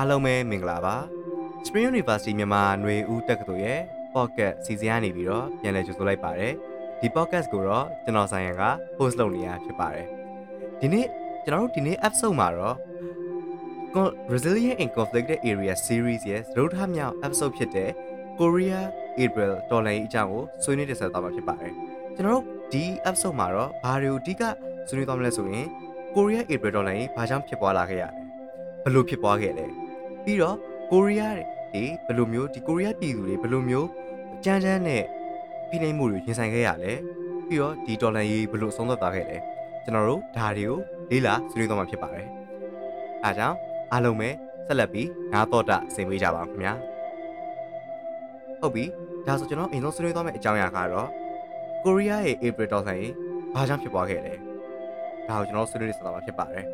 အားလုံးပဲမင်္ဂလာပါ Spring University မြန်မာຫນွေဦးတက္ကသိုလ်ရဲ့ podcast စီစဉ်ရနေပြီးတော့ပြန်လည်ကြိုဆိုလိုက်ပါတယ်ဒီ podcast ကိုတော့ကျွန်တော်ဆိုင်ရန်က host လုပ်နေရဖြစ်ပါတယ်ဒီနေ့ကျွန်တော်တို့ဒီနေ့ episode မှာတော့ Con- Resilient in Conflicted Area Series ရဲ့သရုပ်ထမြောက် episode ဖြစ်တဲ့ Korea April တော်လိုင်းအကြောင်းကိုဆွေးနွေးတင်ဆက်သွားမှာဖြစ်ပါတယ်ကျွန်တော်တို့ဒီ episode မှာတော့ဘာတွေကိုအဓိကဆွေးနွေးသွားမလဲဆိုရင် Korea April တော်လိုင်းဘာကြောင့်ဖြစ်ပွားလာခဲ့ရလဲဘယ်လိုဖြစ်ပွားခဲ့လဲ ပြီးတော့ကိုရီးယားတွေဘယ်လိုမျိုးဒီကိုရီးယားပြည်သူတွေဘယ်လိုမျိုးကြမ်းကြမ်းနဲ့ဖိနှိပ်မှုတွေရင်ဆိုင်ခဲ့ရလဲပြီးတော့ဒီဒေါ်လာရေးဘယ်လိုအဆုံးသတ်သွားခဲ့လဲကျွန်တော်တို့ဒါတွေကိုလေးလာဆွေးနွေးသွားမှာဖြစ်ပါတယ်အားကြောင့်အားလုံးပဲဆက်လက်ပြီးနားတော့တာဆင်ပေးကြပါဦးခင်ဗျာဟုတ်ပြီဒါဆိုကျွန်တော်အရင်ဆုံးဆွေးနွေးသွားမယ့်အကြောင်းအရာကတော့ကိုရီးယားရဲ့ April ဒေါ်လာရေးဘာကြောင့်ဖြစ်ပွားခဲ့လဲဒါကိုကျွန်တော်ဆွေးနွေးနေစတာမှာဖြစ်ပါတယ်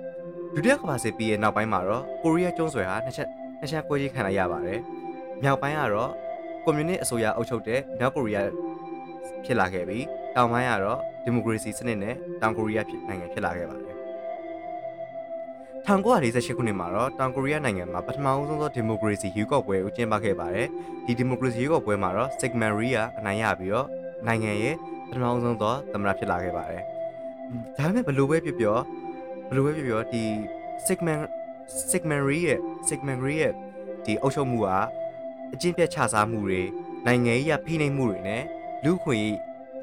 ဒုတိယကမ္ဘာစစ်ပြီးရဲ့နောက်ပိုင်းမှာတော့ကိုရီးယားကျွန်းဆွယ်ဟာနှစ်ချက်နှစ်ချက်ကွဲကြီးခံလိုက်ရပါတယ်။မြောက်ပိုင်းကတော့ကွန်မြူနစ်အစိုးရအုပ်ချုပ်တဲ့မြောက်ကိုရီးယားဖြစ်လာခဲ့ပြီးတောင်ပိုင်းကတော့ဒီမိုကရေစီစနစ်နဲ့တောင်ကိုရီးယားဖြစ်နိုင်ငံဖြစ်လာခဲ့ပါတယ်။1948ခုနှစ်မှာတော့တောင်ကိုရီးယားနိုင်ငံမှာပထမအဆုံးသောဒီမိုကရေစီရွေးကောက်ပွဲကိုကျင်းပခဲ့ပါတယ်။ဒီဒီမိုကရေစီရွေးကောက်ပွဲမှာတော့ Sigma Ria အနိုင်ရပြီးတော့နိုင်ငံရဲ့ပထမအဆုံးသောသမ္မတဖြစ်လာခဲ့ပါတယ်။ဒါပေမဲ့ဘလို့ပဲပြောပြော ဘလို့ပဲပြောပြောဒီ Sigma Sigmary ရဲ့ Sigmary ရဲ့ဒီအုပ်ချုပ်မှုကအကျင့်ပြတ်ခြစားမှုတွေနိုင်ငံရေးအဖိနှိပ်မှုတွေနဲ့လူခွင့်ရေး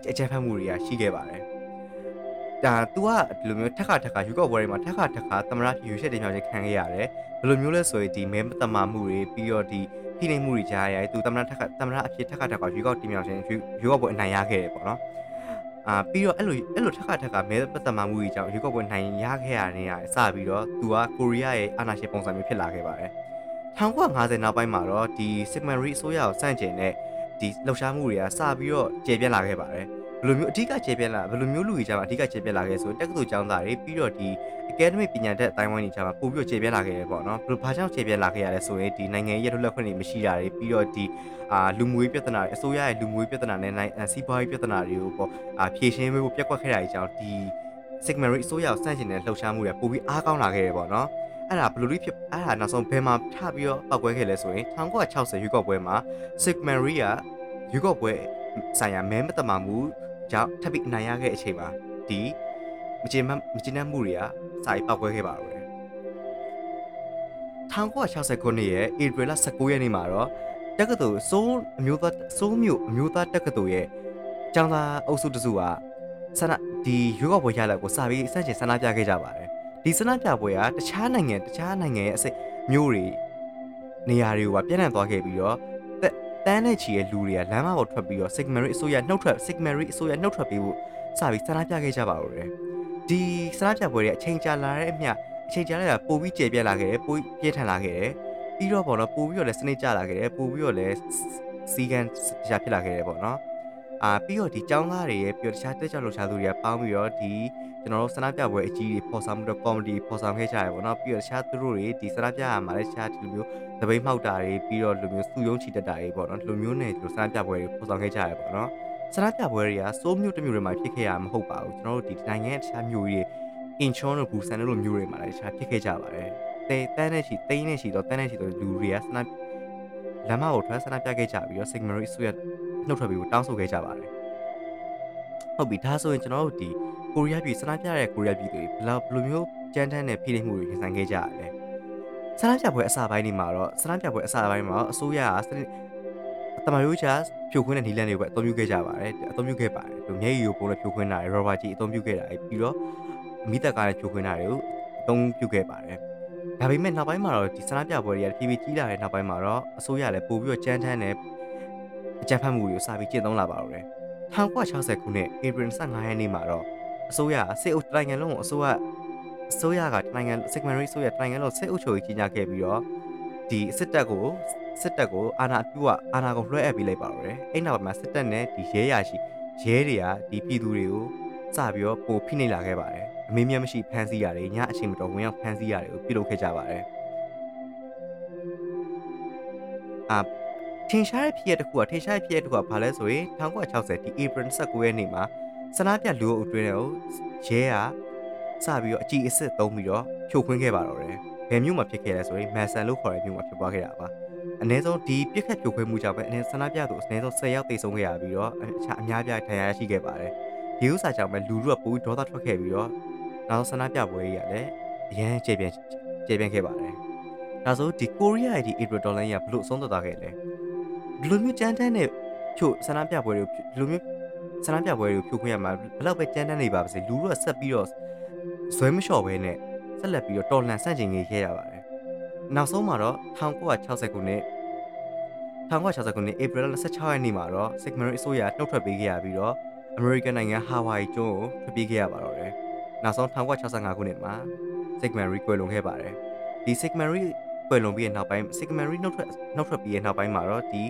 အကြမ်းဖက်မှုတွေကရှိခဲ့ပါတယ်။ဒါ तू ကဒီလိုမျိုးထက်ခါထက်ခါယူကော့ဘွဲတွေမှာထက်ခါထက်ခါသမရဖြူချက်တင်မြောက်ခြင်းခံခဲ့ရတယ်။ဘယ်လိုမျိုးလဲဆိုရင်ဒီမဲမတမာမှုတွေပြီးတော့ဒီဖိနှိပ်မှုတွေကြားရရင် तू သမရထက်ခါသမရအဖြစ်ထက်ခါထက်ခါယူကော့တင်မြောက်ခြင်းယူကော့ဘွဲအနိုင်ရခဲ့တယ်ပေါ့နော်။ အာပြီးတော့အဲ့လိုအဲ့လိုထက်ခါထက်ခါမဲပတ်သက်မှမှုကြီးကြောင့်ရေကော့ပွဲနိုင်ရခဲ့ရတဲ့နေရာစပြီးတော့သူကကိုရီးယားရဲ့အာဏာရှင်ပုံစံမျိုးဖြစ်လာခဲ့ပါတယ်1950နောက်ပိုင်းမှာတော့ဒီ Sigmary အစိုးရကိုစန့်ကျင်တဲ့ဒီလှုပ်ရှားမှုတွေကစပြီးတော့ကျေပြန့်လာခဲ့ပါတယ် ဘယ်လိုမျိုးအဓိကကျေပြန့်လာဘယ်လိုမျိုးလူကြီးကြမှာအဓိကကျေပြန့်လာခဲ့ဆိုတက္ကသိုလ်ကျောင်းသားတွေပြီးတော့ဒီ academic ပညာတတ်အတိုင်းဝိုင်းကြီးကြမှာပို့ပြီးတော့ကျေပြန့်လာခဲ့တယ်ပေါ့နော်ဘယ်လိုဘာကြောင့်ကျေပြန့်လာခဲ့ရလဲဆိုရင်ဒီနိုင်ငံရေးရလွတ်လပ်ခွင့်တွေမရှိတာတွေပြီးတော့ဒီအာလူမှုရေးပြဿနာတွေအစိုးရရဲ့လူမှုရေးပြဿနာနဲ့နိုင်စီးပွားရေးပြဿနာတွေကိုပေါ့အာဖြေရှင်းဖို့ပြက်ကွက်ခဲ့တာကြီးကြောင့်ဒီ Sigmary အစိုးရကိုစန့်ကျင်တဲ့လှုပ်ရှားမှုတွေပိုပြီးအားကောင်းလာခဲ့တယ်ပေါ့နော်အဲ့ဒါဘယ်လိုလေးဖြစ်အဲ့ဒါနောက်ဆုံးဘယ်မှာထပြီးတော့ပောက်ကွဲခဲ့လဲဆိုရင်1960ရွေးကောက်ပွဲမှာ Sigmary ကရွေးကောက်ပွဲဆိုင်ရာမဲမတမာမှု ကြောင့်ထပ်ပြီးအနိုင်ရခဲ့အချိန်မှာဒီမကျေမမကျေနပ်မှုတွေကစာရေးပောက်ကွဲခဲ့ပါတော့တယ်1960ခုနှစ်ရဲ့ဧပြီလ19ရက်နေ့မှာတော့တက္ကသိုလ်စိုးအမျိုးသားစိုးမျိုးအမျိုးသားတက္ကသိုလ်ရဲ့ကျောင်းသားအုပ်စုတစုကဆန္ဒဒီရွေးကောက်ပွဲရလဒ်ကိုစာပြီးစန့်ကျင်ဆန္ဒပြခဲ့ကြပါတယ်ဒီဆန္ဒပြပွဲကတခြားနိုင်ငံတခြားနိုင်ငံရဲ့အစိတ်မျိုးတွေနေရာတွေကပြန့်နှံ့သွားခဲ့ပြီးတော့ တန်းနဲ့ချီရဲ့လူတွေကလမ်းမပေါ်ထွက်ပြီးတော့ Sigmary အစိုးရနှုတ်ထွက် Sigmary အစိုးရနှုတ်ထွက်ပြီးဖို့စပြီးဆန္ဒပြခဲ့ကြပါတော့တယ်ဒီဆန္ဒပြပွဲတွေအချိန်ကြာလာတဲ့အမျှအချိန်ကြာလာတာပိုပြီးကျေပြန့်လာခဲ့တယ်ပိုပြည့်ထန်လာခဲ့တယ်ပြီးတော့ပေါ့နော်ပိုပြီးတော့လည်းစနစ်ကျလာခဲ့တယ်ပိုပြီးတော့လည်းစီကန်ရှာဖြစ်လာခဲ့တယ်ပေါ့နော် အာပြီးတော့ဒီចောင်းသားတွေရဲ့ပြီးတော့တခြားတက်ကြလှုပ်ရှားသူတွေကပေါင်းပြီးတော့ဒီကျွန်တော်တို့ဆန္ဒပြပွဲအကြီးတွေပေါ်ဆောင်ပြီးတော့ကော်မတီပေါ်ဆောင်ခဲ့ကြရပေါ့နော်ပြီးတော့တခြားသူတို့တွေဒီဆန္ဒပြရမှာလည်းတခြားဒီလိုမျိုးသပိတ်မှောက်တာတွေပြီးတော့လူမျိုးစုယုံချီတက်တာတွေပေါ့နော်ဒီလိုမျိုးနဲ့ဒီလိုဆန္ဒပြပွဲတွေပေါ်ဆောင်ခဲ့ကြရပေါ့နော်ဆန္ဒပြပွဲတွေကစိုးမျိုးတစ်မျိုးတွေမှာဖြစ်ခဲ့ရမှာမဟုတ်ပါဘူးကျွန်တော်တို့ဒီနိုင်ငံရဲ့တခြားမျိုးတွေအင်ချွန်တို့ဘူဆန်တို့လိုမျိုးတွေမှာလည်းတခြားဖြစ်ခဲ့ကြပါတယ်တဲတန်းနဲ့ချီတိန်းနဲ့ချီတော့တန်းနဲ့ချီတော့လူတွေကဆန္ဒလမ်းမကိုထွက်ဆန္ဒပြခဲ့ကြပြီးတော့ Sigmary ဆွေး နှုတ်ထွက်ပြီးတောင်းဆိုခဲ့ကြပါတယ်ဟုတ်ပြီဒါဆိုရင်ကျွန်တော်တို့ဒီကိုရီးယားပြည်ဆန္ဒပြတဲ့ကိုရီးယားပြည်တွေဘယ်လောက်ဘယ်လိုမျိုးကြမ်းတမ်းတဲ့ဖိနှိပ်မှုတွေရင်ဆိုင်ခဲ့ကြရလဲဆန္ဒပြပွဲအစပိုင်းတွေမှာတော့ဆန္ဒပြပွဲအစပိုင်းမှာအစိုးရကစနစ်တမန်ရိုးချာဖြိုခွင်းတဲ့နီလန်တွေကိုပဲအသုံးပြုခဲ့ကြပါတယ်အသုံးပြုခဲ့ပါတယ်သူမျက်ရည်ကိုပုံနဲ့ဖြိုခွင်းတာတွေရောဘာကြီးအသုံးပြုခဲ့တာတွေပြီးတော့မိသက်ကားနဲ့ဖြိုခွင်းတာတွေကိုအသုံးပြုခဲ့ပါတယ်ဒါပေမဲ့နောက်ပိုင်းမှာတော့ဒီဆန္ဒပြပွဲတွေကဖြည်းဖြည်းကြီးလာတဲ့နောက်ပိုင်းမှာတော့အစိုးရလည်းပို့ပြီးတော့ကြမ်းတမ်းတဲ့ အကြမ်းဖက်မှုတွေကိုစပြီးကျင့်သုံးလာပါတော့တယ်1960ခုနှစ်ဧပြီ25ရက်နေ့မှာတော့အစိုးရစစ်အုပ်တိုင်းငံလုံးကိုအစိုးရအစိုးရကနိုင်ငံ Sigmary အစိုးရတိုင်းငံလုံးစစ်အုပ်ချုပ်ရေးကြီးညာခဲ့ပြီးတော့ဒီစစ်တပ်ကိုစစ်တပ်ကိုအာဏာပြုတ်အာဏာကိုလွှဲအပ်ပေးလိုက်ပါတော့တယ်အဲ့နောက်မှာစစ်တပ်နဲ့ဒီရဲရရှိရဲတွေကဒီပြည်သူတွေကိုစပြီးတော့ပိုဖိနှိပ်လာခဲ့ပါတယ်အမင်းမြတ်မရှိဖမ်းဆီးရတယ်ညအချိန်မတော်ဝင်ရောက်ဖမ်းဆီးရတယ်ကိုပြုလုပ်ခဲ့ကြပါတယ်အာ ထင်ရှားတဲ့ဖြစ်ရတစ်ခုကထင်ရှားတဲ့ဖြစ်ရတစ်ခုကဘာလဲဆိုရင်1960ဒီ April 19ရက်နေ့မှာဆန္ဒပြလူအုပ်အတွင်းကိုရဲကစပြီးတော့အကြည့်အစစ်သုံးပြီးတော့ဖြိုခွင်းခဲ့ပါတော့တယ်ဘယ်မြို့မှာဖြစ်ခဲ့လဲဆိုရင်မန်ဆန်လို့ခေါ်တဲ့မြို့မှာဖြစ်ပွားခဲ့တာပါအနည်းဆုံးဒီပြစ်ခတ်ဖြိုခွဲမှုကြောင့်ပဲအနည်းဆန္ဒပြသူအနည်းဆုံး10ယောက်သေဆုံးခဲ့ရပြီးတော့အခြားအများပြားဒဏ်ရာရရှိခဲ့ပါတယ်ဒီဥစ္စာကြောင့်ပဲလူလူကပိုပြီးဒေါသထွက်ခဲ့ပြီးတော့နောက်ဆန္ဒပြပွဲကြီးကလည်းအရန်ကျေပြန့်ကျေပြန့်ခဲ့ပါတယ်ဒါဆိုဒီကိုရီးယားရဲ့ဒီ April Dollar ကြီးကဘလို့အဆုံးသတ်သွားခဲ့လဲ ဒီလိုမျိုးကြမ်းတမ်းတဲ့ဖြို့ဆန္ဒပြပွဲတွေကိုဒီလိုမျိုးဆန္ဒပြပွဲတွေကိုဖြိုခွင်းရမှာဘယ်တော့ပဲကြမ်းတမ်းနေပါပါစေလူလူကဆက်ပြီးတော့ဇွဲမလျှော့ဘဲနဲ့ဆက်လက်ပြီးတော့တော်လန်ဆန့်ကျင်နေခဲ့ရပါတယ်နောက်ဆုံးမှာတော့1960ခုနှစ်1960ခုနှစ် April 26ရက်နေ့မှာတော့ Sigma အစိုးရနှုတ်ထွက်ပေးခဲ့ရပြီးတော့ American နိုင်ငံ Hawaii ကျွန်းကိုထွက်ပြေးခဲ့ရပါတော့တယ်နောက်ဆုံး1965ခုနှစ်မှာ Sigma ကွယ်လွန်ခဲ့ပါတယ်ဒီ Sigma ကွယ်လွန်ပြီးတဲ့နောက်ပိုင်း Sigma နှုတ်ထွက်နှုတ်ထွက်ပြီးတဲ့နောက်ပိုင်းမှာတော့ဒီ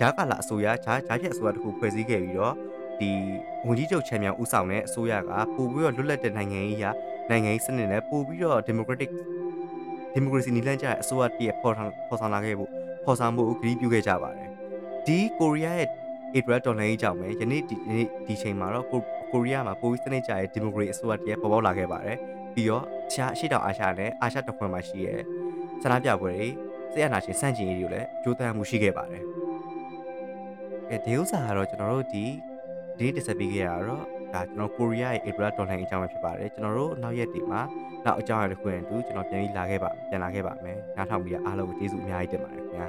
ဂျာကာလာအစိုးရဂျာဂျာဖြတ်အစိုးရတခုဖွဲ့စည်းခဲ့ပြီးတော့ဒီဝန်ကြီးချုပ်ချန်မြန်ဦးဆောင်တဲ့အစိုးရကပို့ပြီးတော့လွတ်လပ်တဲ့နိုင်ငံရေးရာနိုင်ငံရေးစနစ်နဲ့ပို့ပြီးတော့ democratic democracy နီလန်းကျတဲ့အစိုးရတည်းပေါ်ဆောင်ပေါ်ဆောင်လာခဲ့ဖို့ပေါ်ဆောင်မှုကိုဂရုပြုခဲ့ကြပါတယ်ဒီကိုရီးယားရဲ့ April တော်လှန်ရေးကြောင့်ပဲယနေ့ဒီနေ့ဒီချိန်မှာတော့ကိုကိုရီးယားမှာပိုပြီးစနစ်ကျတဲ့ democracy အစိုးရတည်းပေါ်ပေါက်လာခဲ့ပါတယ်ပြီးတော့ရှားအရှိတောင်အာရှနဲ့အာရှတခွင်မှာရှိတဲ့ဆန္ဒပြပွဲတွေဆရာနာရှင်စန့်ကျင်ရေးတွေကိုလည်းကြိုးပမ်းမှုရှိခဲ့ပါတယ် အဲဒီဥစ္စာကတော့ကျွန်တော်တို့ဒီဒီနေ့တက်ဆက်ပေးခဲ့ရတော့ဒါကျွန်တော်ကိုရီးယားရဲ့ April တော်လှန်ရေးအကြောင်းပဲဖြစ်ပါတယ်ကျွန်တော်တို့နောက်ရက်တွေမှာနောက်အကြောင်းအရာတစ်ခုရင်တူကျွန်တော်ပြန်ပြီးလာခဲ့ပါပြန်လာခဲ့ပါမယ်နားထောင်ပြီးအားလုံးကိုကျေးဇူးအများကြီးတင်ပါတယ်ခင်ဗျာ